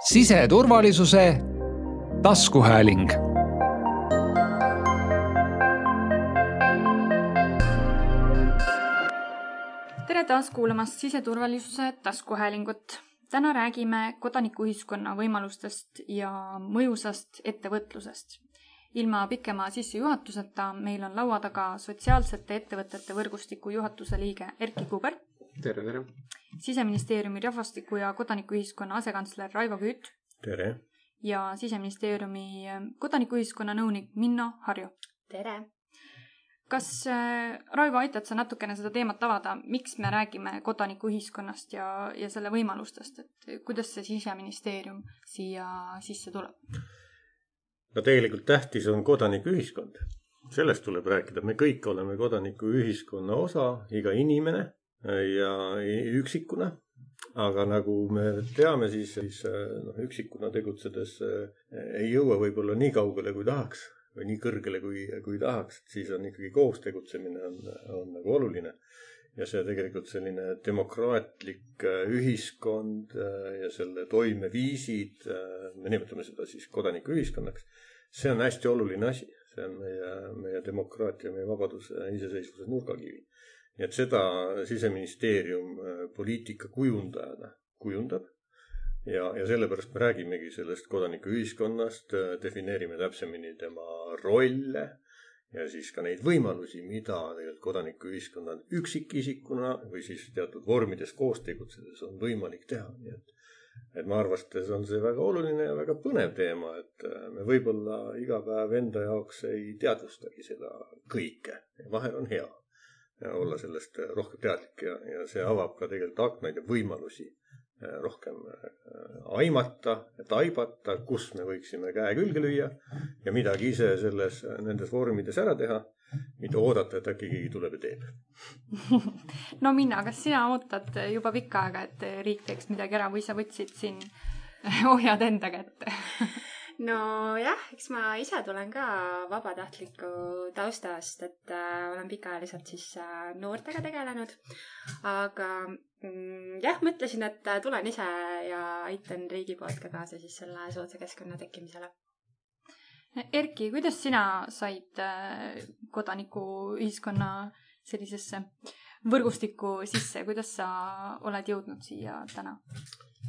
siseturvalisuse taskuhääling tere taas kuulamast siseturvalisuse taskuhäälingut. täna räägime kodanikuühiskonna võimalustest ja mõjusast ettevõtlusest. ilma pikema sissejuhatuseta meil on laua taga sotsiaalsete ettevõtete võrgustiku juhatuse liige Erkki Kuber. Tere, tere. siseministeeriumi rahvastiku ja kodanikuühiskonna asekantsler Raivo Küüt tere. ja siseministeeriumi kodanikuühiskonna nõunik Minno Harju. tere kas äh, Raivo, aitad sa natukene seda teemat avada, miks me räägime kodanikuühiskonnast ja, ja selle võimalustest, et kuidas see siseministeerium siia sisse tuleb? no tegelikult tähtis on kodanikuühiskond. sellest tuleb rääkida, me kõik oleme kodanikuühiskonna osa, iga inimene ja üksikuna. aga nagu me teame, siis, siis noh, üksikuna tegutsedes ei jõua võib-olla nii kaugele, kui tahaks või nii kõrgele, kui, kui tahaks, siis on ikkagi koos tegutsemine on, on nagu oluline. ja see tegelikult selline demokraatlik äh, ühiskond ja selle toimeviisid, me nimetame seda siis kodanikuühiskonnaks, see on hästi oluline asi, see on meie, meie demokraatia, meie vabaduse, iseseisvuse nurgakivi. Nii et seda siseministeerium poliitika kujundajana kujundab. Ja, ja sellepärast me räägimegi sellest kodanikuühiskonnast, defineerime täpsemini tema rolle ja siis ka neid võimalusi, mida tegelikult kodanikuühiskonnal üksikisikuna või siis teatud vormides koos tegutsedes on võimalik teha, nii et et ma arvates on see väga oluline ja väga põnev teema, et me võib-olla iga päev enda jaoks ei teadvustagi seda kõike. vahel on hea olla sellest rohkem teadlik ja, ja see avab ka tegelikult aknaid ja võimalusi Äh, rohkem äh, aimata, taibata, kus me võiksime käe külge lüüa ja midagi ise selles, nendes vormides ära teha, mitte oodata, et äkki keegi tuleb ja teeb. no Minna, kas sina ootad juba pikka aega, et riik teeks midagi ära või sa võtsid siin ohjad enda kätte nojah, eks ma ise tulen ka vabatahtliku taustast, et äh, olen pikaajaliselt siis äh, noortega tegelenud. aga mm, jah, mõtlesin, et äh, tulen ise ja aitan riigi poolt ka kaasa siis selle soodsa keskkonna tekkimisele. Erki, kuidas sina said äh, kodanikuühiskonna sellisesse võrgustikku sisse, kuidas sa oled jõudnud siia täna?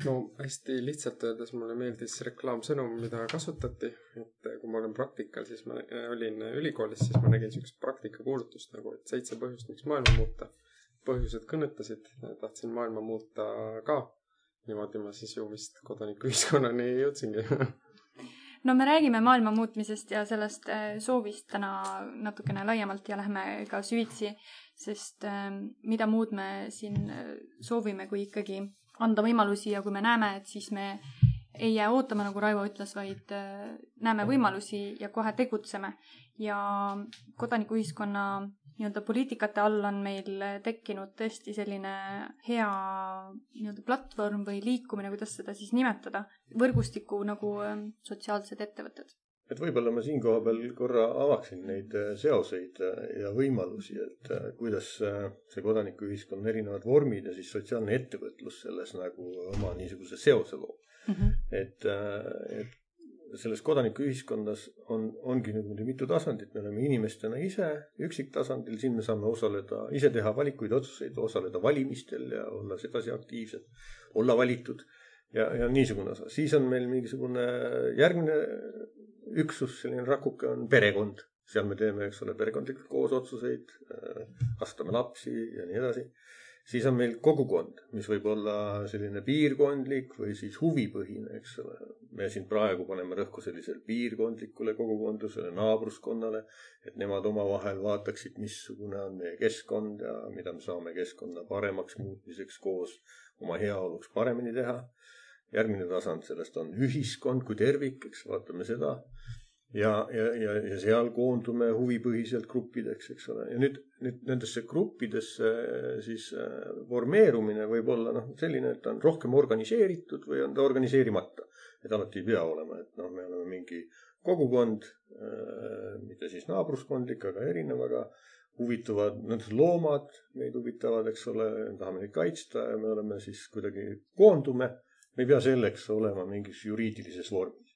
no hästi lihtsalt öeldes mulle meeldis reklaamsõnum, mida kasutati, et kui ma olen praktikal, siis ma olin ülikoolis, siis ma nägin siukest praktikakuulutust nagu, et seitse põhjust, miks maailma muuta põhjused kõnetasid, tahtsin maailma muuta ka. niimoodi ma siis ju vist kodanikuühiskonnani jõudsingi no me räägime maailma muutmisest ja sellest äh, soovist täna natukene laiemalt ja lähme ka süvitsi, sest ähm, mida muud me siin äh, soovime, kui ikkagi anda võimalusi ja kui me näeme, et siis me ei jää ootama, nagu Raivo ütles, vaid äh, näeme võimalusi ja kohe tegutseme. ja kodanikuühiskonna nii-öelda poliitikate all on meil tekkinud tõesti selline hea nii-öelda platvorm või liikumine, kuidas seda siis nimetada, võrgustiku nagu ähm, sotsiaalsed ettevõtted. et võib-olla ma siin koha peal korra avaksin neid äh, seoseid äh, ja võimalusi, et äh, kuidas see kodanikuühiskonna erinevad vormid ja siis sotsiaalne ettevõtlus selles nagu oma niisuguse seose loob mm. -hmm. et, et selles kodanikuühiskonnas on, ongi nüüd muidugi mitu tasandit, me oleme inimestena ise üksiktasandil, siin me saame osaleda, ise teha valikuid, otsuseid, osaleda valimistel ja olla sedasi aktiivsed, olla valitud. Ja, ja niisugune osa. siis on meil mingisugune järgmine üksus, selline rakuke on perekond, seal me teeme, eks ole, perekondlikult koos otsuseid, kasvatame lapsi ja nii edasi siis on meil kogukond, mis võib olla selline piirkondlik või siis huvipõhine, eks ole. me siin praegu paneme rõhku sellisele piirkondlikule kogukondlusele, naabruskonnale, et nemad omavahel vaataksid, missugune on meie keskkond ja mida me saame keskkonna paremaks muutmiseks koos oma heaoluks paremini teha. järgmine tasand sellest on ühiskond kui tervik, eks vaatame seda ja, ja, ja, ja seal koondume huvipõhiselt gruppideks, eks ole, ja nüüd, nüüd nendesse gruppidesse siis vormeerumine äh, võib olla noh, selline, et ta on rohkem organiseeritud või on ta organiseerimata. et alati ei pea olema, et noh, me oleme mingi kogukond äh,, mitte siis naabruskondlik, aga erinev, aga huvituvad need loomad, meid huvitavad, eks ole, tahame neid kaitsta ja me oleme siis kuidagi koondume me ei pea selleks olema mingis juriidilises vormis.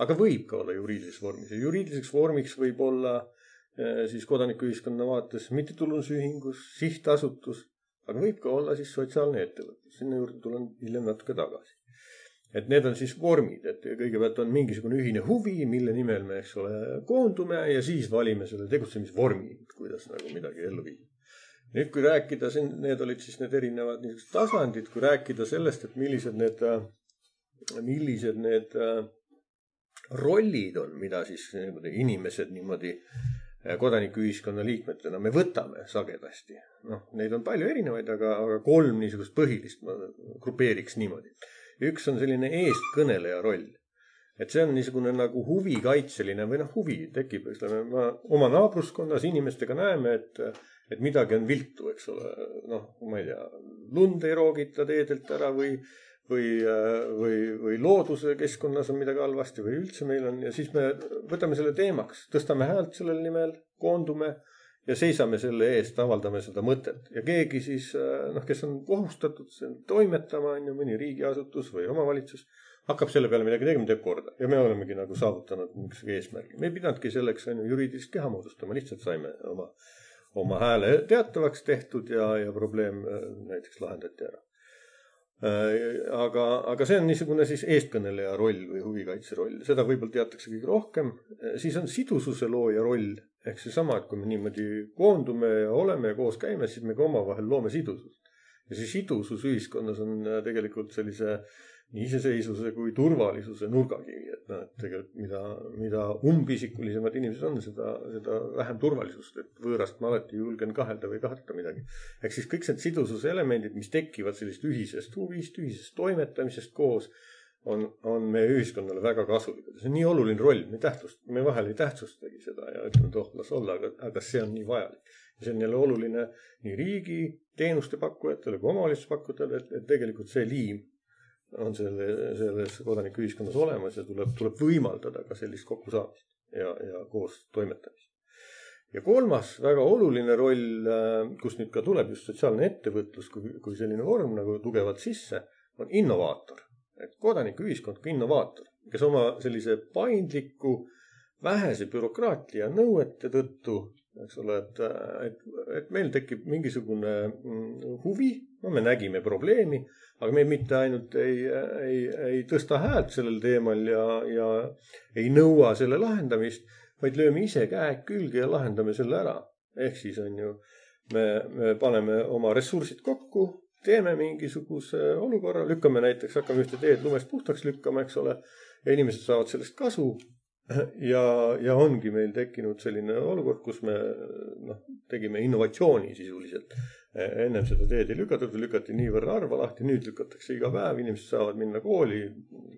Aga võib ka olla juriidilises vormis. Ja juriidiliseks vormiks võib olla eh, siis kodanikuühiskonna vaates mittetulundusühingus, sihtasutus, aga võib ka olla siis sotsiaalne ettevõtlus, sinna juurde tulen hiljem natuke tagasi. Et need on siis vormid, et kõigepealt on mingisugune ühine huvi, mille nimel me, eks ole, koondume ja siis valime selle tegutsemisvormi, kuidas nagu midagi ellu viia. nüüd, kui rääkida siin, need olid siis need erinevad niisugused tasandid, kui rääkida sellest, et millised need, millised need äh, rollid on, mida siis niimoodi inimesed niimoodi äh, kodanikuühiskonna liikmetena me võtame sagedasti. noh, neid on palju erinevaid, aga, aga kolm niisugust põhilist ma grupeeriks niimoodi üks on selline eestkõneleja roll. et see on niisugune nagu huvikaitseline või noh, huvi tekib, ütleme, ma oma naabruskonnas inimestega näeme, et, et midagi on viltu, eks ole. noh, ma ei tea, lund ei roogita teedelt ära või, või, või, või looduse keskkonnas on midagi halvasti või üldse meil on ja siis me võtame selle teemaks, tõstame häält sellel nimel, koondume ja seisame selle eest, avaldame seda mõtet ja keegi siis äh, noh, kes on kohustatud toimetama, on ju, mõni riigiasutus või omavalitsus hakkab selle peale midagi tegema, teeb korda ja me olemegi nagu saavutanud mingisuguse eesmärgi. me ei pidanudki selleks on ju juriidilist keha moodustama, lihtsalt saime oma, oma hääle teatavaks tehtud ja, ja probleem äh, näiteks lahendati ära. Äh, aga, aga see on niisugune siis eestkõneleja roll või huvikaitse roll, seda võib-olla teatakse kõige rohkem. siis on sidususe looja roll ehk seesama, et kui me niimoodi koondume ja oleme ja koos käime, siis me ka omavahel loome sidusust. ja see sidusus ühiskonnas on äh, tegelikult sellise nii iseseisvuse kui turvalisuse nurgakivi, et noh, et tegelikult mida, mida umbisikulisemad inimesed on, seda, seda vähem turvalisust, et võõrast ma alati julgen kahelda või karta midagi. ehk siis kõik need sidususe elemendid, mis tekivad sellisest ühisest huvist, ühisest toimetamisest koos on, on meie ühiskonnale väga kasulikud. see on nii oluline roll, me tähtsust, me vahel ei tähtsustagi seda ja ütleme, et oh, las olla, aga, aga see on nii vajalik. ja see on jälle oluline nii riigi teenuste pakkujatele kui omavalitsuspakkujatele, et, et tegelikult see liim on selle, selles kodanikuühiskonnas olemas ja tuleb, tuleb võimaldada ka sellist kokkusaamist ja, ja koos toimetamist. ja kolmas väga oluline roll, äh, kus nüüd ka tuleb just sotsiaalne ettevõtlus kui, kui selline vorm nagu tugevalt sisse, on innovaator et kodanikuühiskond kui innovaator, kes oma sellise paindliku, vähese bürokraatia nõuete tõttu, eks ole, et, et, et meil tekib mingisugune mm, huvi, no me nägime probleemi, aga me mitte ainult ei, ei, ei tõsta häält sellel teemal ja, ja ei nõua selle lahendamist, vaid lööme ise käed külge ja lahendame selle ära. ehk siis on ju, me, me paneme oma ressursid kokku teeme mingisuguse olukorra, lükkame näiteks, hakkame ühte teed lumest puhtaks lükkama, eks ole, ja inimesed saavad sellest kasu. Ja, ja ongi meil tekkinud selline olukord, kus me noh, tegime innovatsiooni sisuliselt. ennem seda teed ei lükatud, lükati niivõrd harva lahti, nüüd lükatakse iga päev, inimesed saavad minna kooli,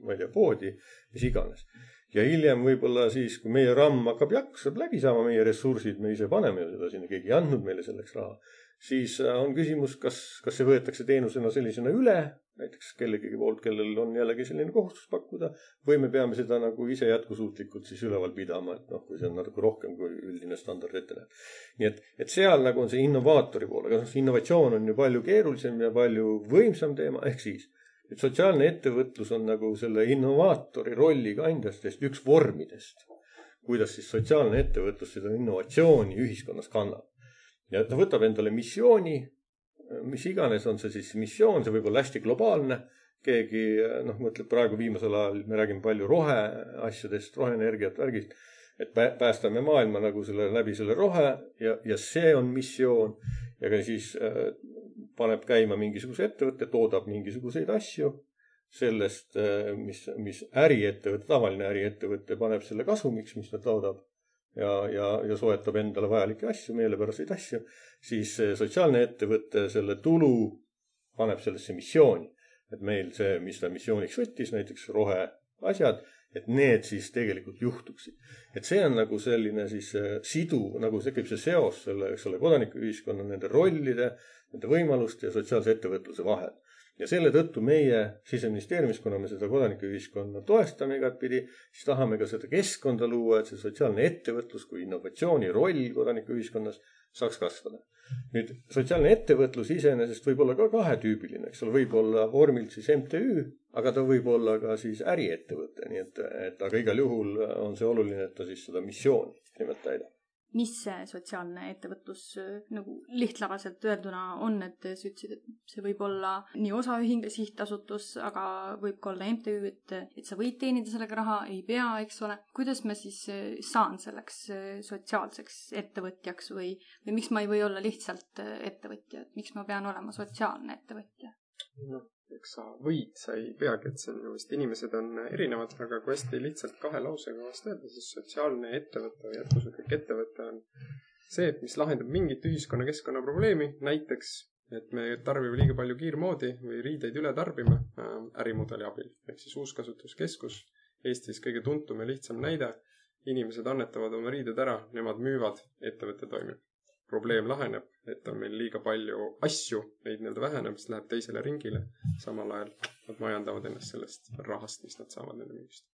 ma ei tea, poodi, mis iganes ja hiljem võib-olla siis, kui meie RAM hakkab jaksa, läbi saama meie ressursid, me ise paneme ju seda sinna, keegi ei andnud meile selleks raha siis äh, on küsimus, kas, kas see võetakse teenusena sellisena üle, näiteks kellegi poolt, kellel on jällegi selline kohustus pakkuda, või me peame seda nagu ise jätkusuutlikult siis üleval pidama, et noh, kui see on natuke rohkem, kui üldine standard ette näeb. nii et, et seal nagu on see innovaatori pool, aga noh, innovatsioon on ju palju keerulisem ja palju võimsam teema, ehk siis et sotsiaalne ettevõtlus on nagu selle innovaatori rolli kandjatest üks vormidest, kuidas siis sotsiaalne ettevõtlus seda innovatsiooni ühiskonnas kannab ja ta võtab endale missiooni, mis iganes on see siis missioon, see võib olla hästi globaalne. keegi noh, mõtleb praegu viimasel ajal, me räägime palju roheasjadest, roheenergiat, värgist. et päästame maailma nagu selle läbi selle rohe ja, ja see on missioon. ja ka siis äh, paneb käima mingisuguse ettevõtte, toodab mingisuguseid asju sellest, äh, mis, mis äriettevõte, tavaline äriettevõte paneb selle kasumiks, mis ta toodab ja, ja, ja soetab endale vajalikke asju, meelepäraseid asju, siis sotsiaalne ettevõte selle tulu paneb sellesse missiooni. et meil see, mis ta missiooniks võttis, näiteks roheasjad, et need siis tegelikult juhtuksid. et see on nagu selline siis äh, sidu, nagu tekib see seos selle, eks ole, kodanikuühiskonna nende rollide, nende võimaluste ja sotsiaalse ettevõtluse vahel ja selle tõttu meie siseministeeriumis, kuna me seda kodanikuühiskonna toestame igatpidi, siis tahame ka seda keskkonda luua, et see sotsiaalne ettevõtlus kui innovatsiooni roll kodanikuühiskonnas saaks kasvada. nüüd sotsiaalne ettevõtlus iseenesest võib olla ka kahetüübiline, eks ole, võib olla vormilt siis MTÜ, aga ta võib olla ka siis äriettevõte, nii et, et aga igal juhul on see oluline, et ta siis seda missiooni nimelt täidab mis see sotsiaalne ettevõtlus äh, nagu lihtlabaselt öelduna on, et sa ütlesid, et see võib olla nii osaühing, sihtasutus, aga võib ka olla MTÜ, et, et sa võid teenida sellega raha, ei pea, eks ole. kuidas ma siis äh, saan selleks äh, sotsiaalseks ettevõtjaks või, või miks ma ei või olla lihtsalt ettevõtja, et miks ma pean olema sotsiaalne ettevõtja? noh, eks sa võid, sa ei peagi, et see minu meelest, inimesed on erinevad, aga kui hästi lihtsalt kahe lausega vast öelda, siis sotsiaalne ettevõte või jätkusuutlik ettevõte on see, et mis lahendab mingit ühiskonnakeskkonna probleemi, näiteks et me tarbime liiga palju kiirmoodi või riideid üle tarbime äh, ärimudeli abil. ehk siis uuskasutuskeskus, Eestis kõige tuntum ja lihtsam näide. inimesed annetavad oma riided ära, nemad müüvad, ettevõte toimib probleem laheneb, et on meil liiga palju asju, neid nii-öelda väheneb, siis läheb teisele ringile. samal ajal nad majandavad ennast sellest rahast, mis nad saavad nende müügist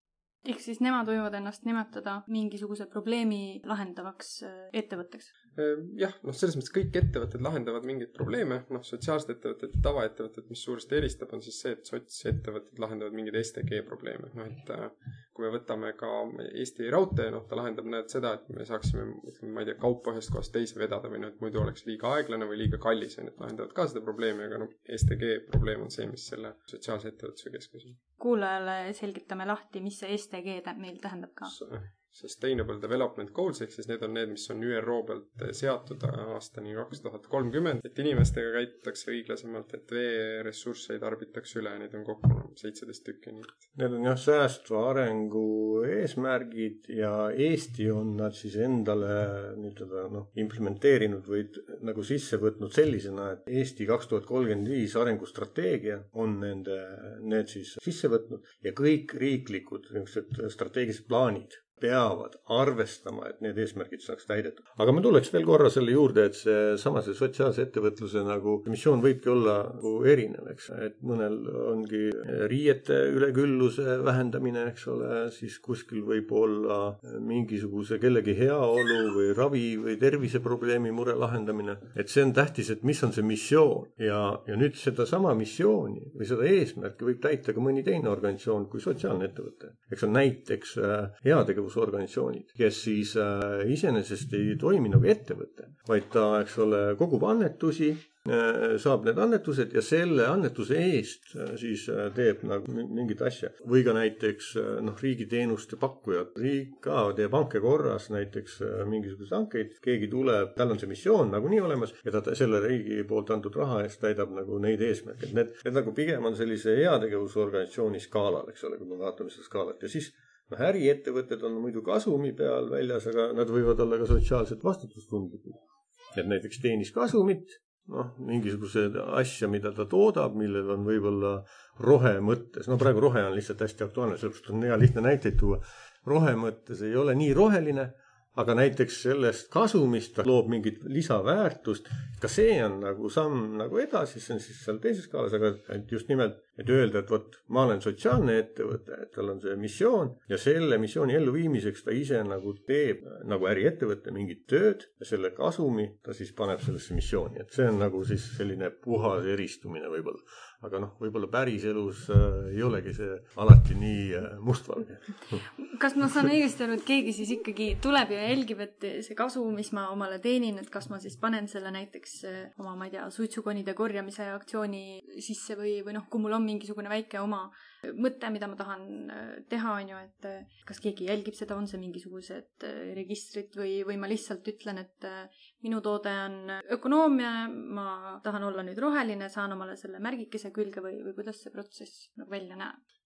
ehk siis nemad võivad ennast nimetada mingisuguse probleemi lahendavaks äh, ettevõtteks? Ehm, jah, noh, selles mõttes kõik ettevõtted lahendavad mingeid probleeme, noh, sotsiaalsed ettevõtted ja tavaettevõtted, mis suuresti eristab, on siis see, et sotsettevõtted lahendavad mingeid STG probleeme, noh, et äh, kui me võtame ka Eesti Raudtee, noh, ta lahendab, näed, seda, et me saaksime, ütleme, ma ei tea, kaupa ühest kohast teise vedada või noh, et muidu oleks liiga aeglane või liiga kallis, on ju, et lahendavad ka seda probleemi, aga noh, STG probleem on see, mis selle sotsiaalse ettevõtluse keskmes on. kuulajale selgitame lahti, mis see STG meil tähendab ka Sustainable Development Goals ehk siis need on need, mis on ÜRO pealt seatud aastani kaks tuhat kolmkümmend, et inimestega käitutakse õiglasemalt, et veeressursse ei tarbitaks üle, neid on kokku seitseteist tükki. Need on jah, säästva arengu eesmärgid ja Eesti on nad siis endale nii-ütelda noh, implementeerinud või nagu sisse võtnud sellisena, et Eesti kaks tuhat kolmkümmend viis arengustrateegia on nende, need siis sisse võtnud ja kõik riiklikud niisugused strateegilised plaanid peavad arvestama, et need eesmärgid saaks täidetud. aga ma tuleks veel korra selle juurde, et seesama see sotsiaalse ettevõtluse nagu missioon võibki olla nagu erinev, eks, et mõnel ongi riiete ülekülluse vähendamine, eks ole, siis kuskil võib olla mingisuguse kellegi heaolu või ravi või terviseprobleemi mure lahendamine. et see on tähtis, et mis on see missioon ja, ja nüüd sedasama missiooni või seda eesmärki võib täita ka mõni teine organisatsioon kui sotsiaalne ettevõte. eks on näiteks äh, heategevus heategevusorganisatsioonid, kes siis äh, iseenesest ei toimi nagu ettevõte, vaid ta, eks ole, kogub annetusi äh, saab need annetused ja selle annetuse eest äh, siis teeb nagu mingit asja. või ka näiteks noh, riigiteenuste pakkujad, riik ka teeb hanke korras näiteks mingisuguseid hankeid, keegi tuleb, tal on see missioon nagunii olemas ja ta selle riigi poolt antud raha eest täidab nagu neid eesmärke, et need, need nagu pigem on sellise heategevusorganisatsiooni skaalal, eks ole, kui me vaatame seda skaalat. Ja siis noh, äriettevõtted on muidu kasumi peal väljas, aga nad võivad olla ka sotsiaalselt vastutustundlikud. et näiteks teenis kasumit, noh, mingisuguse asja, mida ta toodab, millel on võib-olla rohe mõttes, no praegu rohe on lihtsalt hästi aktuaalne, sellepärast on hea lihtne näiteid tuua. rohe mõttes ei ole nii roheline aga näiteks sellest kasumist ta loob mingit lisaväärtust. ka see on nagu samm nagu edasi, see on siis seal teises skaalas, aga et just nimelt, et öelda, et vot ma olen sotsiaalne ettevõte, et tal on see missioon ja selle missiooni elluviimiseks ta ise nagu teeb nagu äriettevõte mingit tööd ja selle kasumi ta siis paneb sellesse missiooni, et see on nagu siis selline puhas eristumine võib-olla aga noh, võib-olla päriselus äh, ei olegi see alati nii äh, mustvalge. kas ma saan õigesti aru, et keegi siis ikkagi tuleb ja jälgib, et see kasu, mis ma omale teenin, et kas ma siis panen selle näiteks äh, oma, ma ei tea, suitsukonide korjamise aktsiooni sisse või, või noh, kui mul on mingisugune väike oma mõte, mida ma tahan äh, teha, on ju, et äh, kas keegi jälgib seda, on see mingisugused äh, registrid või, või ma lihtsalt ütlen, et minu toode on ökonoomia, ma tahan olla nüüd roheline, saan omale selle märgikese külge või, või kuidas see protsess nagu välja näeb?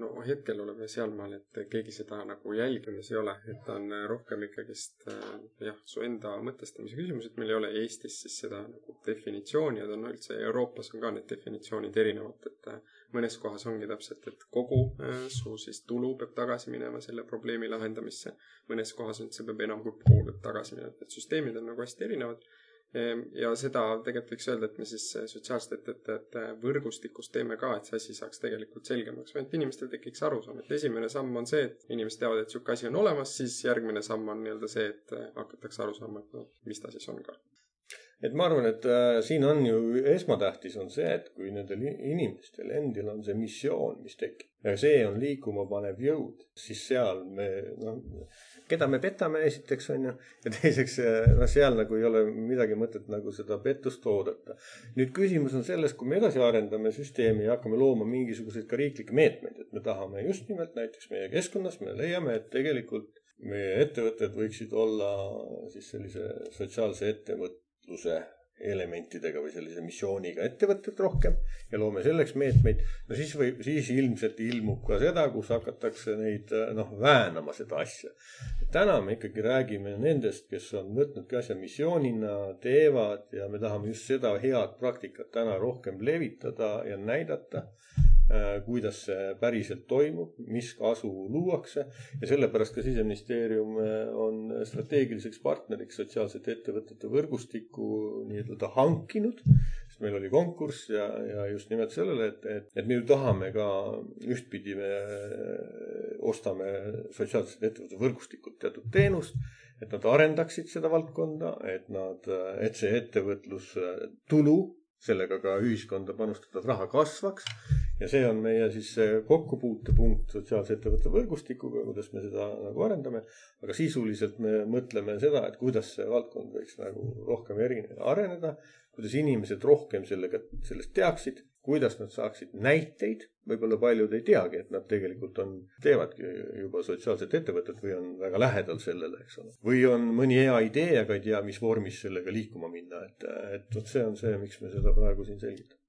No hetkel oleme sealmaal, et keegi seda nagu jälgimas ei ole, et on rohkem ikkagist jah, su enda mõtestamise küsimus, et meil ei ole Eestis siis seda nagu definitsiooni ja ta on üldse Euroopas on ka need definitsioonid erinevad, et mõnes kohas ongi täpselt, et kogu äh, su siis tulu peab tagasi minema selle probleemi lahendamisse. mõnes kohas see peab enam kui pool tagasi minema, et need süsteemid on nagu hästi erinevad. Ehm, ja seda tegelikult võiks öelda, et me siis sotsiaalsete ettevõtete võrgustikus teeme ka, et see asi saaks tegelikult selgemaks. Et inimestel tekiks arusaam, et esimene samm on see, et inimesed teavad, et niisugune asi on olemas, siis järgmine samm on nii-öelda see, et hakatakse aru saama, et no mis ta siis on ka et ma arvan, et äh, siin on ju esmatähtis on see, et kui nendel inimestel endil on see missioon, mis tekib ja see on liikuma panev jõud, siis seal me noh, keda me petame esiteks on ju ja teiseks noh, seal nagu ei ole midagi mõtet nagu seda pettust oodata. nüüd küsimus on selles, kui me edasi arendame süsteemi ja hakkame looma mingisuguseid ka riiklikke meetmeid, et me tahame just nimelt näiteks meie keskkonnas, me leiame, et tegelikult meie ettevõtted võiksid olla siis sellise sotsiaalse ettevõtte ettevõtluse elementidega või sellise missiooniga ettevõtted rohkem ja loome selleks meetmeid, no siis võib, siis ilmselt ilmub ka seda, kus hakatakse neid noh, väänama seda asja. täna me ikkagi räägime nendest, kes on võtnudki asja missioonina, teevad ja me tahame just seda head praktikat täna rohkem levitada ja näidata Äh, kuidas see päriselt toimub, mis kasu luuakse ja sellepärast ka siseministeerium äh, on strateegiliseks partneriks sotsiaalsete ettevõtete võrgustikku nii-öelda hankinud. sest meil oli konkurss ja, ja just nimelt sellele, et, et, et me ju tahame ka ühtpidi me äh, ostame sotsiaalsete ettevõtete võrgustikult teatud teenust et nad arendaksid seda valdkonda, et nad, et see ettevõtlustulu sellega ka ühiskonda panustatav raha kasvaks ja see on meie siis kokkupuutepunkt sotsiaalse ettevõtte võrgustikuga, kuidas me seda nagu arendame. aga sisuliselt me mõtleme seda, et kuidas see valdkond võiks nagu rohkem erine-, areneda, kuidas inimesed rohkem sellega, sellest teaksid, kuidas nad saaksid näiteid, võib-olla paljud ei teagi, et nad tegelikult on, teevadki juba sotsiaalset ettevõtet või on väga lähedal sellele, eks ole. või on mõni hea idee, aga ei tea, mis vormis sellega liikuma minna, et, et vot see on see, miks me seda praegu siin selgitame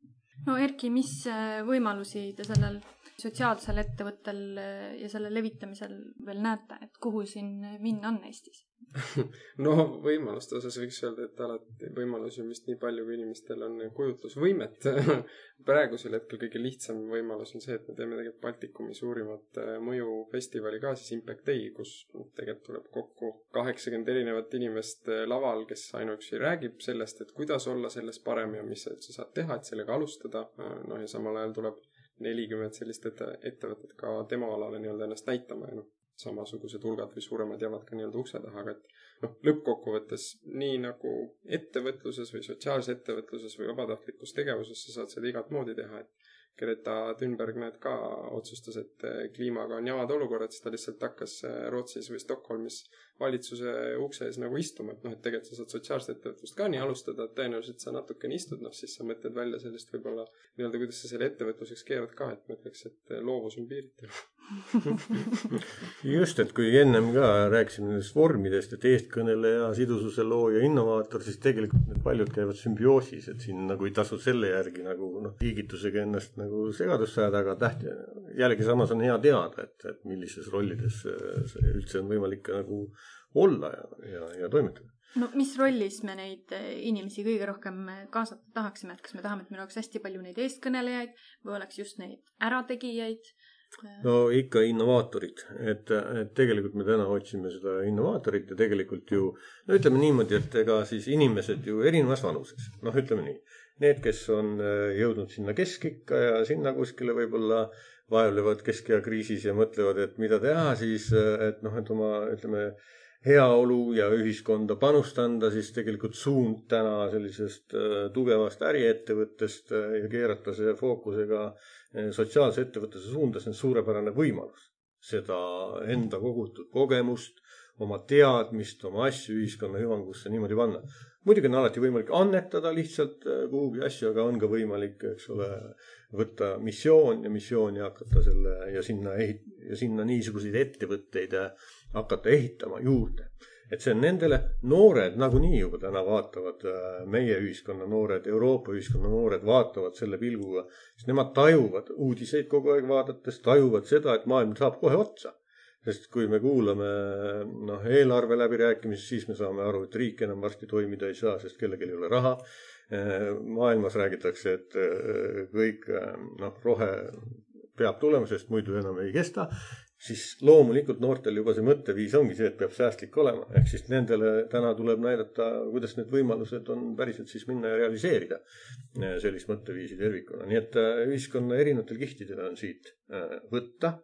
no Erki, mis äh, võimalusi te sellel sotsiaalsel ettevõttel äh, ja selle levitamisel veel näete, et kuhu siin minna on Eestis? no võimaluste osas võiks öelda, et alati võimalusi on vist nii palju, kui inimestel on kujutlusvõimet praegusel hetkel kõige lihtsam võimalus on see, et me teeme tegelikult Baltikumi suurimat äh, mõjufestivali ka siis Impact Day, kus tegelikult tuleb kokku kaheksakümmend erinevat inimest äh, laval, kes ainuüksi räägib sellest, et kuidas olla selles parem ja mis sa üldse saad teha, et sellega alustada. noh, ja samal ajal tuleb nelikümmend sellist ettevõtet ka tema alale nii-öelda ennast näitama ja noh samasugused hulgad või suuremad jäävad ka nii-öelda ukse taha, aga et noh, lõppkokkuvõttes nii nagu ettevõtluses või sotsiaalses ettevõtluses või vabatahtlikus tegevuses sa saad seda igat moodi teha, et Greta Thunberg, näed, ka otsustas, et kliimaga on jamad olukorrad, siis ta lihtsalt hakkas Rootsis või Stockholmis valitsuse ukse ees nagu istuma, et noh, et tegelikult sa saad sotsiaalset ettevõtlust ka nii alustada, et tõenäoliselt sa natukene istud, noh siis sa mõtled välja sellist võib-olla nii-öelda, kuidas sa selle ettevõtluseks keerad ka, et ma ütleks, et loovus on piiritu just, et kui ennem ka rääkisime nendest vormidest, et eestkõneleja, sidususe looja, innovaator, siis tegelikult need paljud käivad sümbioosis, et siin nagu ei tasu selle järgi nagu noh, liigitusega ennast nagu segadusse ajada, aga tähti, jällegi samas on hea teada, et, et millises rollides üldse on võimalik nagu olla ja, ja, ja toimetada. No mis rollis me neid inimesi kõige rohkem kaasata tahaksime, et kas me tahame, et meil oleks hästi palju neid eestkõnelejaid või oleks just neid ärategijaid no ikka innovaatorid, et, et tegelikult me täna otsime seda innovaatorit ja tegelikult ju no ütleme niimoodi, et ega siis inimesed ju erinevas vanuses, noh, ütleme nii. Need, kes on äh, jõudnud sinna keskikka ja sinna kuskile võib-olla vaevlevad keskea kriisis ja mõtlevad, et mida teha siis, äh, et noh, et oma ütleme heaolu ja ühiskonda panust anda, siis tegelikult suund täna sellisest äh, tugevast äriettevõttest ja keerata see fookusega sotsiaalse ettevõtluse suunda, see on suurepärane võimalus seda enda kogutud kogemust, oma teadmist, oma asju ühiskonna hüvangusse niimoodi panna. muidugi on alati võimalik annetada lihtsalt eh, kuhugi asju, aga on ka võimalik, eks ole, võtta missioon ja missiooni hakata selle ja sinna ehit- ja sinna niisuguseid ettevõtteid eh, hakata ehitama juurde et see on nendele, noored nagunii juba täna vaatavad, äh, meie ühiskonna noored, Euroopa ühiskonna noored vaatavad selle pilguga, siis nemad tajuvad uudiseid kogu aeg vaadates, tajuvad seda, et maailm saab kohe otsa. sest kui me kuulame noh, eelarve läbirääkimisi, siis me saame aru, et riik enam varsti toimida ei saa, sest kellelgi ei ole raha. Äh, maailmas räägitakse, et äh, kõik noh, rohe peab tulema, sest muidu enam ei kesta siis loomulikult noortel juba see mõtteviis ongi see, et peab säästlik olema, ehk siis nendele täna tuleb näidata, kuidas need võimalused on päriselt siis minna ja realiseerida eh, sellist mõtteviisi tervikuna, nii et eh, ühiskonna erinevatel kihtidel on siit eh, võtta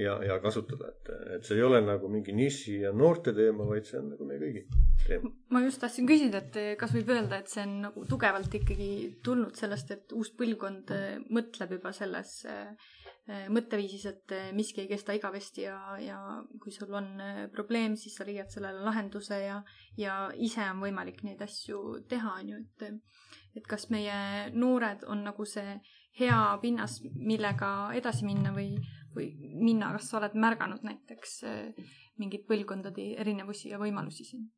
ja, ja kasutada, et, et see ei ole nagu mingi niši ja noorte teema, vaid see on nagu meie kõigi teema. ma just tahtsin küsida, et kas võib öelda, et see on nagu tugevalt ikkagi tulnud sellest, et uus põlvkond mõtleb juba selles äh, Äh, mõtteviisis, et äh, miski ei kesta igavesti ja, ja kui sul on äh, probleem, siis sa leiad sellele lahenduse ja, ja ise on võimalik neid asju teha, on ju, et et kas meie noored on nagu see hea pinnas, millega edasi minna või, või minna, kas sa oled märganud näiteks mingeid põlvkondade erinevusi ja võimalusi siin?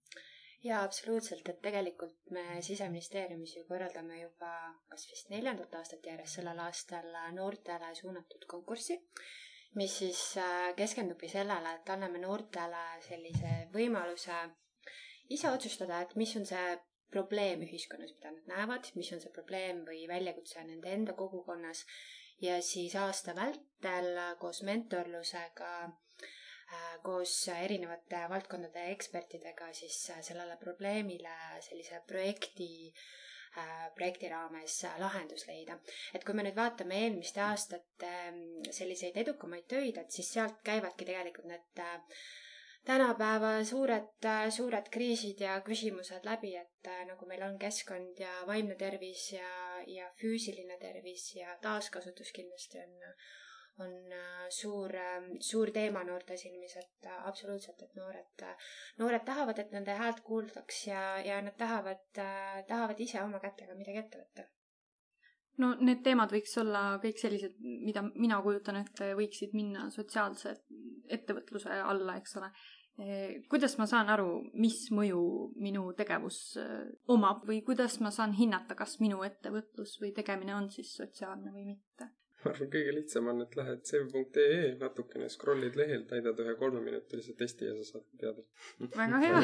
jaa, absoluutselt, et tegelikult me Siseministeeriumis ju korraldame juba kas vist neljandat aastat järjest sellel aastal noortele suunatud konkurssi, mis siis äh, keskendubki sellele, et anname noortele sellise võimaluse ise otsustada, et mis on see probleem ühiskonnas, mida nad näevad, mis on see probleem või väljakutse nende enda kogukonnas ja siis aasta vältel koos mentorlusega Äh, koos erinevate valdkondade ekspertidega siis äh, sellele probleemile sellise projekti äh, projekti raames lahendus leida. et kui me nüüd vaatame eelmiste aastate ähm, selliseid edukamaid töid, et siis sealt käivadki tegelikult need tänapäeva suured, suured kriisid ja küsimused läbi, et nagu meil on keskkond ja vaimne tervis ja, ja füüsiline tervis ja taaskasutus kindlasti on on äh, suur, ähm, suur teema noorte silmis, et äh, absoluutselt, et noored, äh, noored tahavad, et nende häält kuuldaks ja, ja nad tahavad, tahavad ise oma kätega midagi ette võtta no need teemad võiks olla kõik sellised, mida mina kujutan ette, võiksid minna sotsiaalse ettevõtluse alla, eks ole. kuidas ma saan aru, mis mõju minu tegevus omab või kuidas ma saan hinnata, kas minu ettevõtlus või tegemine on siis sotsiaalne või mitte? ma arvan, kõige lihtsam on, et lähed sev.ee, natukene scroll'id lehel, täidad ühe kolmeminutilise testi ja sa saad teada. väga hea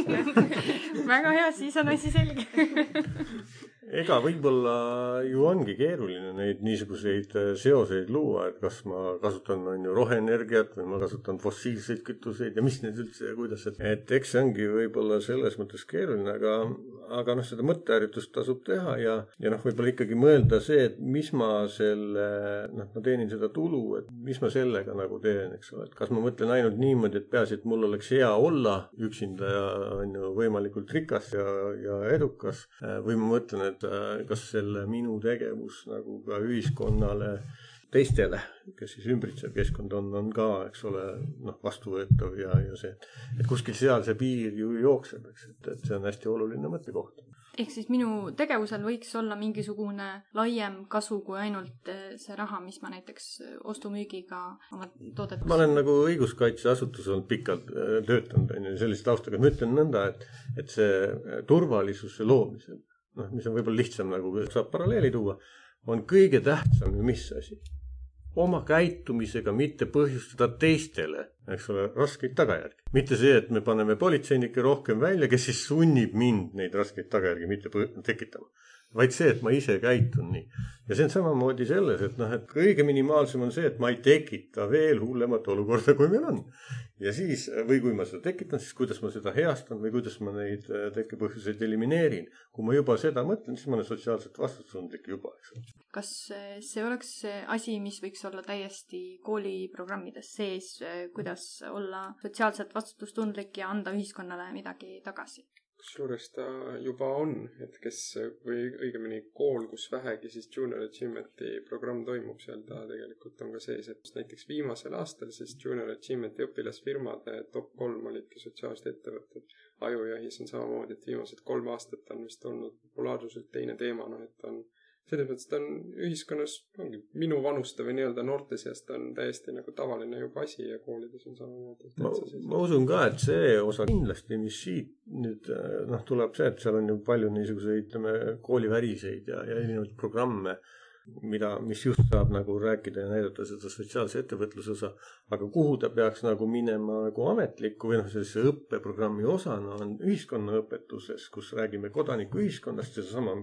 väga hea, siis on asi selge ega võib-olla ju ongi keeruline neid niisuguseid äh, seoseid luua, et kas ma kasutan, on ju, roheenergiat või ma kasutan fossiilseid kütuseid ja mis need üldse ja kuidas, et, et eks see ongi võib-olla selles mõttes keeruline, aga, aga noh, seda mõtteharjutust tasub teha ja, ja noh, võib-olla ikkagi mõelda see, et mis ma selle, noh, ma teenin seda tulu, et mis ma sellega nagu teen, eks ole, et kas ma mõtlen ainult niimoodi, et peaasi, et mul oleks hea olla üksinda ja on ju võimalikult rikas ja, ja edukas või ma mõtlen, et Äh, kas selle minu tegevus nagu ka ühiskonnale, teistele, kes siis ümbritsev keskkond on, on ka, eks ole, noh, vastuvõetav ja, ja see, et kuskil seal see piir ju jookseb, eks, et, et see on hästi oluline mõttekoht ehk siis minu tegevusel võiks olla mingisugune laiem kasu kui ainult äh, see raha, mis ma näiteks äh, ostu-müügiga oma toodet. ma olen nagu õiguskaitseasutuses olnud pikalt töötanud, on ju, sellise taustaga, ma ütlen nõnda, et, et see turvalisuse loomisel noh, mis on võib-olla lihtsam nagu saab paralleeli tuua, on kõige tähtsam ju mis asi? oma käitumisega mitte põhjustada teistele, eks ole, raskeid tagajärgi. mitte see, et me paneme politseinikke rohkem välja, kes siis sunnib mind neid raskeid tagajärgi mitte tekitama vaid see, et ma ise käitun nii. ja see on samamoodi selles, et noh, et kõige minimaalsem on see, et ma ei tekita veel hullemat olukorda, kui meil on. Ja siis, või kui ma seda tekitan, siis kuidas ma seda heastan või kuidas ma neid äh, tekkepõhjuseid elimineerin. kui ma juba seda mõtlen, siis ma olen sotsiaalselt vastutustundlik juba, eks ole. kas äh, see oleks asi, mis võiks olla täiesti kooliprogrammides sees, äh, kuidas olla sotsiaalselt vastutustundlik ja anda ühiskonnale midagi tagasi? Kusjuures ta juba on, et kes või õigemini kool, kus vähegi siis Junior Achievement'i programm toimub, seal ta tegelikult on ka sees, et näiteks viimasel aastal siis Junior Achievement'i õpilasfirmade top kolm olidki sotsiaalsed ettevõtted. ajujahis on samamoodi, et viimased kolm aastat on vist olnud populaarsuselt teine teema, noh et on mõttes ta on ühiskonnas, ongi minu vanuste või nii-öelda noorte seas ta on täiesti nagu tavaline juba asi ja koolides on samamoodi. ma, ma usun ka, et see osa kindlasti, mis siit nüüd noh, tuleb see, et seal on ju palju niisuguseid, ütleme, kooliväliseid ja, ja erinevaid programme mida, mis just saab nagu rääkida ja näidata seda sotsiaalse ettevõtluse osa. aga kuhu ta peaks nagu minema nagu ametliku või noh, sellise õppeprogrammi osana on ühiskonnaõpetuses, kus räägime kodanikuühiskonnast ja seesama,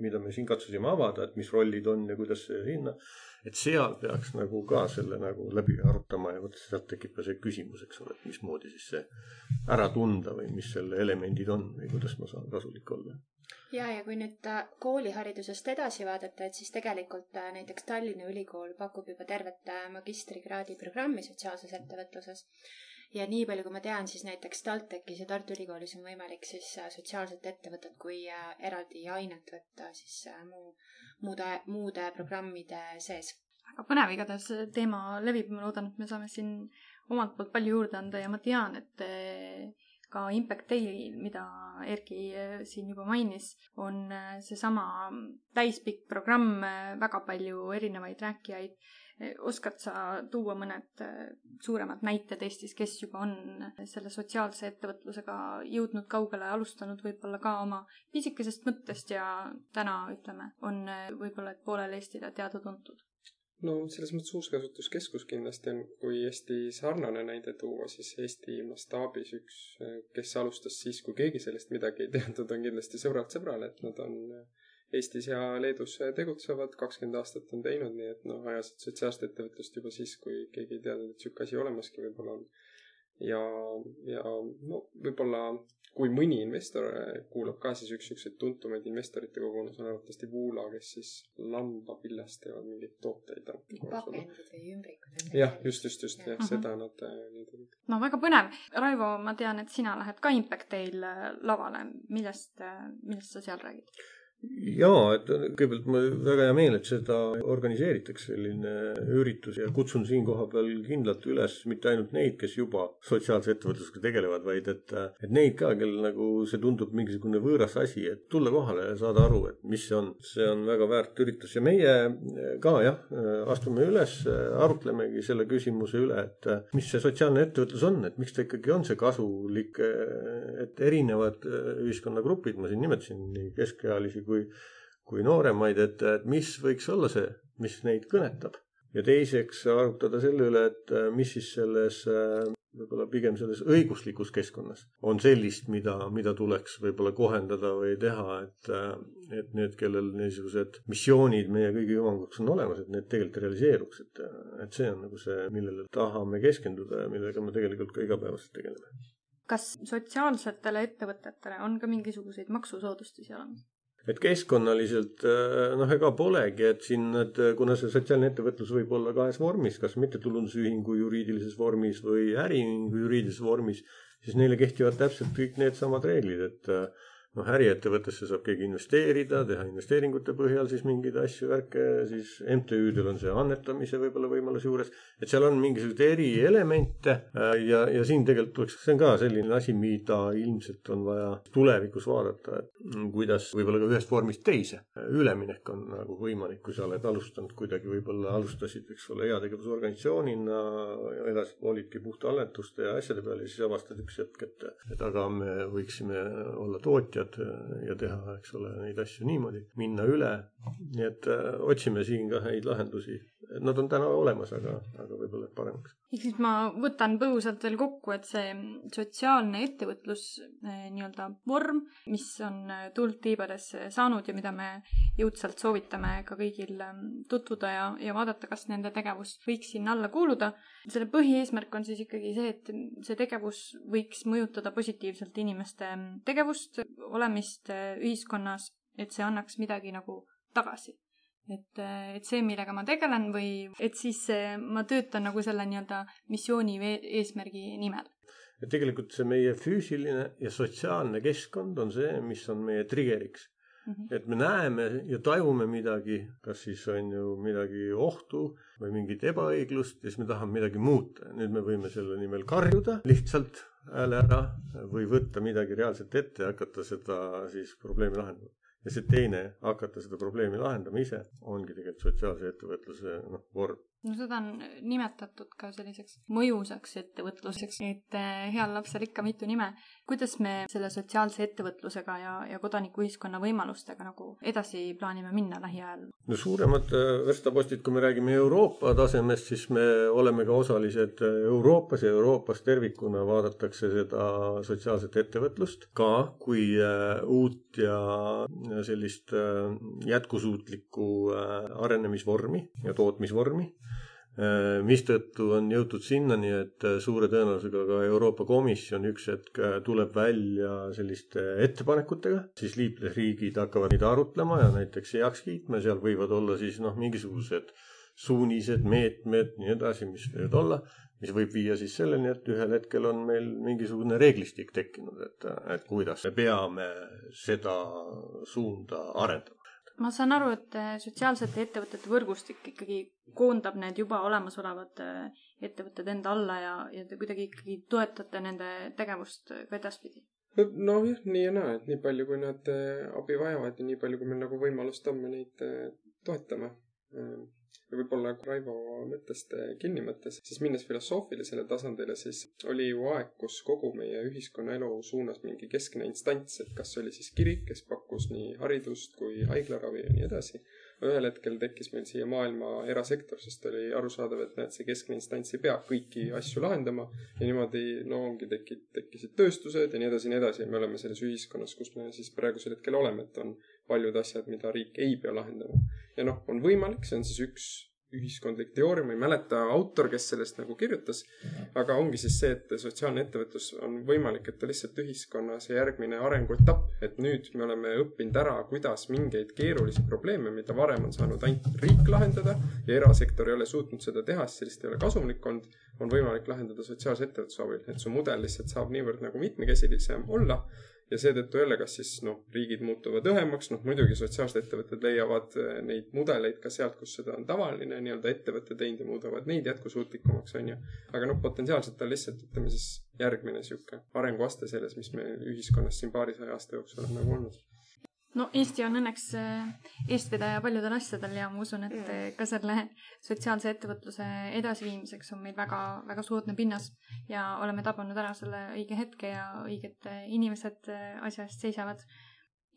mida me siin katsusime avada, et mis rollid on ja kuidas see hinna. et seal peaks nagu ka selle nagu läbi arutama ja vot sealt tekib ka see küsimus, eks ole, et mismoodi siis see ära tunda või mis selle elemendid on või kuidas ma saan kasulik olla ja, ja kui nüüd äh, kooliharidusest edasi vaadata, et siis tegelikult äh, näiteks Tallinna Ülikool pakub juba tervet äh, magistrikraadi programmi sotsiaalses ettevõtluses. ja nii palju, kui ma tean, siis näiteks TalTechis ja Tartu Ülikoolis on võimalik siis sotsiaalset ettevõtet kui eraldi ainet võtta siis muu, muude, muude programmide sees. väga põnev igatahes teema levib, ma loodan, et me saame siin omalt poolt palju juurde anda ja ma tean, et ka Impact Daily, mida Erki äh, siin juba mainis, on äh, seesama täispikk programm, äh, väga palju erinevaid rääkijaid. oskad sa tuua mõned suuremad näited Eestis, kes juba on selle sotsiaalse ettevõtlusega jõudnud kaugele, alustanud võib-olla ka oma pisikesest mõttest ja täna ütleme, on võib-olla, et poolel Eestile teada-tuntud? No selles mõttes uuskasutuskeskus kindlasti on, kui Eesti sarnane näide tuua, siis Eesti mastaabis üks, kes alustas siis, kui keegi sellest midagi ei teadnud, on kindlasti Sõbrad sõbrale, et nad on Eestis ja Leedus tegutsevad, kakskümmend aastat on teinud, nii et noh, ajasid sotsiaalset ettevõtlust juba siis, kui keegi ei teadnud, et sihuke asi olemaski võib-olla on. Ja, ja no võib-olla kui mõni investor kuulab ka, siis üks siukseid tuntumaid investorite kogunes on arvatavasti Voola, kes siis lambapillast teevad mingeid tooteid. pakendid või ümbrikud. jah, just, just, just, jah, seda nad, nad tegid. no väga põnev. Raivo, ma tean, et sina lähed ka Impact Dail lavale. millest, millest sa seal räägid? Jaa, et kõigepealt mul väga hea meel, et seda organiseeritakse, selline üritus ja kutsun siin kohapeal kindlalt üles mitte ainult neid, kes juba sotsiaalse ettevõtlusega tegelevad, vaid et, et neid ka, kellel nagu see tundub mingisugune võõras asi, et tulla kohale ja saada aru, et mis see on. see on väga väärt üritus ja meie ka jah, astume üles, arutlemegi selle küsimuse üle, et mis see sotsiaalne ettevõtlus on, et miks ta ikkagi on see kasulik, et erinevad ühiskonnagrupid, ma siin nimetasin nii keskealisi kui, kui nooremaid, et, et mis võiks olla see, mis neid kõnetab. ja teiseks arutada selle üle, et mis siis selles võib-olla pigem selles õiguslikus keskkonnas on sellist, mida, mida tuleks võib-olla kohendada või teha, et, et need, kellel niisugused missioonid meie kõigi hüvanguks on olemas, et need tegelikult realiseeruks, et, et see on nagu see, millele tahame keskenduda ja millega me tegelikult ka igapäevaselt tegeleme. kas sotsiaalsetele ettevõtetele on ka mingisuguseid maksusoodustusi olemas? Et keskkonnaliselt äh, noh, ega polegi, et siin need, kuna see sotsiaalne ettevõtlus võib olla kahes vormis, kas mittetulundusühingu juriidilises vormis või äriühingu juriidilises vormis, siis neile kehtivad täpselt kõik needsamad reeglid, et äh, noh, äriettevõttesse saab keegi investeerida, teha investeeringute põhjal siis mingeid asju, värke, siis MTÜ-del on see annetamise võib-olla võimalus juures. et seal on mingisuguseid erielemente äh, ja, ja siin tegelikult tuleks, see on ka selline asi, mida ilmselt on vaja tulevikus vaadata, et kuidas võib-olla ka ühest vormist teise üleminek on nagu võimalik, kui sa oled alustanud kuidagi, võib-olla alustasid, eks ole, heategevusorganisatsioonina, edasi olidki puhta annetuste ja asjade peal ja siis avastad üks hetk, et, et aga me võiksime olla tootjad asjad ja teha, eks ole, neid asju niimoodi, minna üle. nii et äh, otsime siin ka häid lahendusi. Nad on täna olemas, aga, aga võib-olla paremaks. ehk siis ma võtan põgusalt veel kokku, et see sotsiaalne ettevõtlus äh, nii-öelda vorm, mis on äh, tuld tiibadesse saanud ja mida me jõudsalt soovitame ka kõigil ähm, tutvuda ja, ja vaadata, kas nende tegevus võiks sinna alla kuuluda. selle põhieesmärk on siis ikkagi see, et see tegevus võiks mõjutada positiivselt inimeste tegevust, olemist ühiskonnas, et see annaks midagi nagu tagasi. Et, äh, et see, millega ma tegelen või et siis ma töötan nagu selle nii-öelda missiooni või eesmärgi nimel. et tegelikult see meie füüsiline ja sotsiaalne keskkond on see, mis on meie trigger'iks mm. -hmm. et me näeme ja tajume midagi, kas siis on ju midagi ohtu või mingit ebaõiglust ja siis me tahame midagi muuta. nüüd me võime selle nimel karjuda lihtsalt hääle ära või võtta midagi reaalselt ette ja hakata seda siis probleemi lahendama. Ja see teine, hakata seda probleemi lahendama ise, ongi tegelikult sotsiaalse ettevõtluse noh, vorm no seda on nimetatud ka selliseks mõjusaks ettevõtluseks, et eh, heal lapsel ikka mitu nime. Kuidas me selle sotsiaalse ettevõtlusega ja, ja kodanikuühiskonna võimalustega nagu edasi plaanime minna lähiajal? no suuremad äh, verstapostid, kui me räägime Euroopa tasemest, siis me oleme ka osalised äh, Euroopas ja Euroopas tervikuna vaadatakse seda sotsiaalset ettevõtlust ka kui äh, uut ja sellist jätkusuutlikku arenemisvormi ja tootmisvormi mistõttu on jõutud sinnani, et äh, suure tõenäosusega ka Euroopa Komisjon üks hetk äh, tuleb välja selliste ettepanekutega, siis liikmesriigid hakkavad neid arutlema ja näiteks heaks kiitma, seal võivad olla siis noh, mingisugused suunised, meetmed, nii edasi, mis võivad olla, mis võib viia siis selleni, et ühel hetkel on meil mingisugune reeglistik tekkinud, et, et kuidas me peame seda suunda arendama ma saan aru, et äh, sotsiaalsete ettevõtete võrgustik ikkagi koondab need juba olemasolevad äh, ettevõtted enda alla ja, ja te kuidagi ikkagi toetate nende tegevust ka edaspidi? nojah, nii ja naa, et nii palju, kui nad äh, abi vajavad ja nii palju, kui meil nagu võimalust on, me neid toetame ja võib-olla Raivo mõttest kinni mõttes, siis minnes filosoofilisele tasandile, siis oli ju aeg, kus kogu meie ühiskonnaelu suunas mingi keskne instants, et kas oli siis kirik, kes pakkus nii haridust kui haiglaravi ja nii edasi. ühel hetkel tekkis meil siia maailma erasektor, sest oli arusaadav, et näed, see keskne instants ei pea kõiki asju lahendama ja niimoodi, no ongi tekid, tekkisid tööstused ja nii edasi ja nii edasi ja me oleme selles ühiskonnas, kus me siis praegusel hetkel oleme, et on paljud asjad, mida riik ei pea lahendama. Ja noh, on võimalik, see on siis üks ühiskondlik teooria, ma ei mäleta autor, kes sellest nagu kirjutas, aga ongi siis see, et sotsiaalne ettevõtlus on võimalik, et ta lihtsalt ühiskonnas järgmine arenguetapp, et nüüd me oleme õppinud ära, kuidas mingeid keerulisi probleeme, mida varem on saanud ainult riik lahendada ja erasektor ei ole suutnud seda teha, sest sellest ei ole kasumlik olnud, on võimalik lahendada sotsiaalse ettevõtluse abil, et su mudel lihtsalt saab niivõrd nagu mitmekesilisem olla ja seetõttu jälle, kas siis noh, riigid muutuvad õhemaks, noh muidugi sotsiaalsed ettevõtted leiavad eh, neid mudeleid ka sealt, kus seda on tavaline nii-öelda ettevõte teinud ja muudavad neid jätkusuutlikumaks, on ju. aga noh, potentsiaalselt on lihtsalt, ütleme siis järgmine sihuke arenguaste selles, mis me ühiskonnas siin paarisaja aasta jooksul on nagu olnud no Eesti on õnneks äh, eestvedaja paljudel asjadel ja ma usun, et mm. ka selle sotsiaalse ettevõtluse edasiviimiseks on meil väga, väga soodne pinnas ja oleme tabanud ära selle õige hetke ja õiged inimesed äh, asja eest seisavad.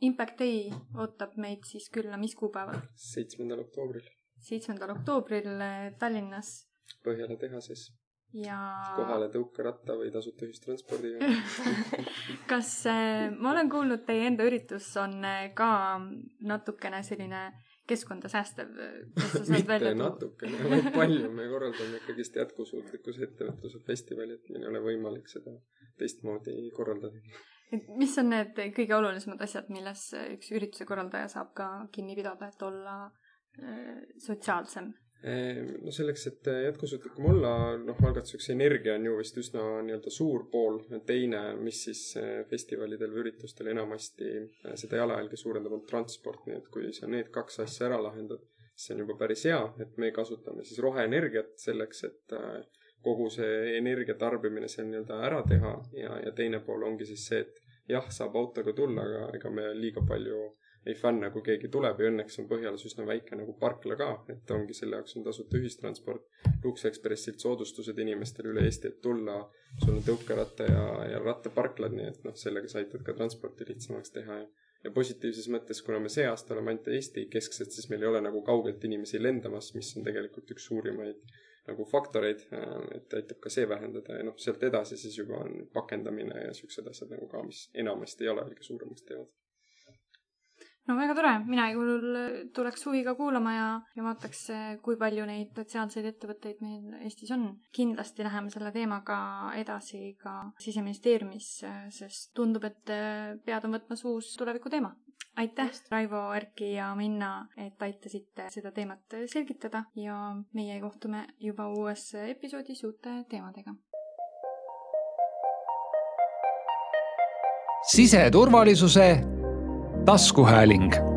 Impact Day ootab meid siis külla mis kuupäeval? seitsmendal oktoobril. seitsmendal oktoobril Tallinnas. Põhjala tehases ja. kohale tõukeratta või tasuta ühistranspordiga kas äh, ma olen kuulnud, teie enda üritus on äh, ka natukene selline keskkonda säästev, välja tuua? natukene, vaid palju, me korraldame ikkagist jätkusuutlikkuse ettevõtluse festivali, et meil ei ole võimalik seda teistmoodi korraldada. et mis on need kõige olulisemad asjad, milles üks ürituse korraldaja saab ka kinni pidada, et olla äh, sotsiaalsem no selleks, et jätkusuutlikum olla, noh, algatuseks energia on ju vist üsna nii-öelda suur pool. teine, mis siis eh, festivalidel või üritustel enamasti eh, seda jalajälge suurendab, on transport, nii et kui sa need kaks asja ära lahendad, siis see on juba päris hea, et me kasutame siis roheenergiat selleks, et kogu see energia tarbimine seal nii-öelda ära teha ja, ja teine pool ongi siis see, et jah, saab autoga tulla, aga ega me liiga palju ei fänna, kui keegi tuleb ja õnneks on Põhjalas üsna väike nagu parkla ka, et ongi selle jaoks on tasuta ühistransport. Lux Expressilt soodustused inimestele üle Eesti, et tulla, sul on tõukeratta ja, ja rattaparklad, nii et noh, sellega sa aitad ka transporti lihtsamaks teha ja ja positiivses mõttes, kuna me see aasta oleme ainult Eesti kesksed, siis meil ei ole nagu kaugelt inimesi lendamas, mis on tegelikult üks suurimaid nagu faktoreid, et aitab ka see vähendada ja noh, sealt edasi siis juba on pakendamine ja siuksed asjad nagu ka, mis enamasti ei ole kõige suuremaks teevad no väga tore, mina igal juhul äh, tuleks huviga kuulama ja, ja vaataks, äh, kui palju neid sotsiaalseid ettevõtteid meil Eestis on. kindlasti läheme selle teemaga edasi ka siseministeeriumis, äh, sest tundub, et pead on võtmas uus tulevikuteema. aitäh, Raivo, Erki ja Minna, et aitasite seda teemat selgitada ja meie kohtume juba uues episoodis uute teemadega. siseturvalisuse taskuhääling